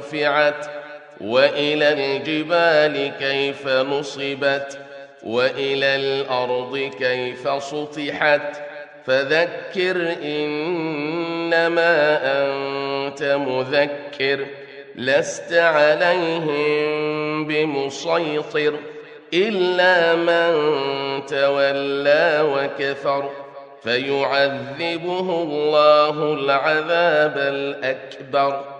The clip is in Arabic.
رفعت وإلى الجبال كيف نصبت وإلى الأرض كيف سطحت فذكر إنما أنت مذكر لست عليهم بمسيطر إلا من تولى وكفر فيعذبه الله العذاب الأكبر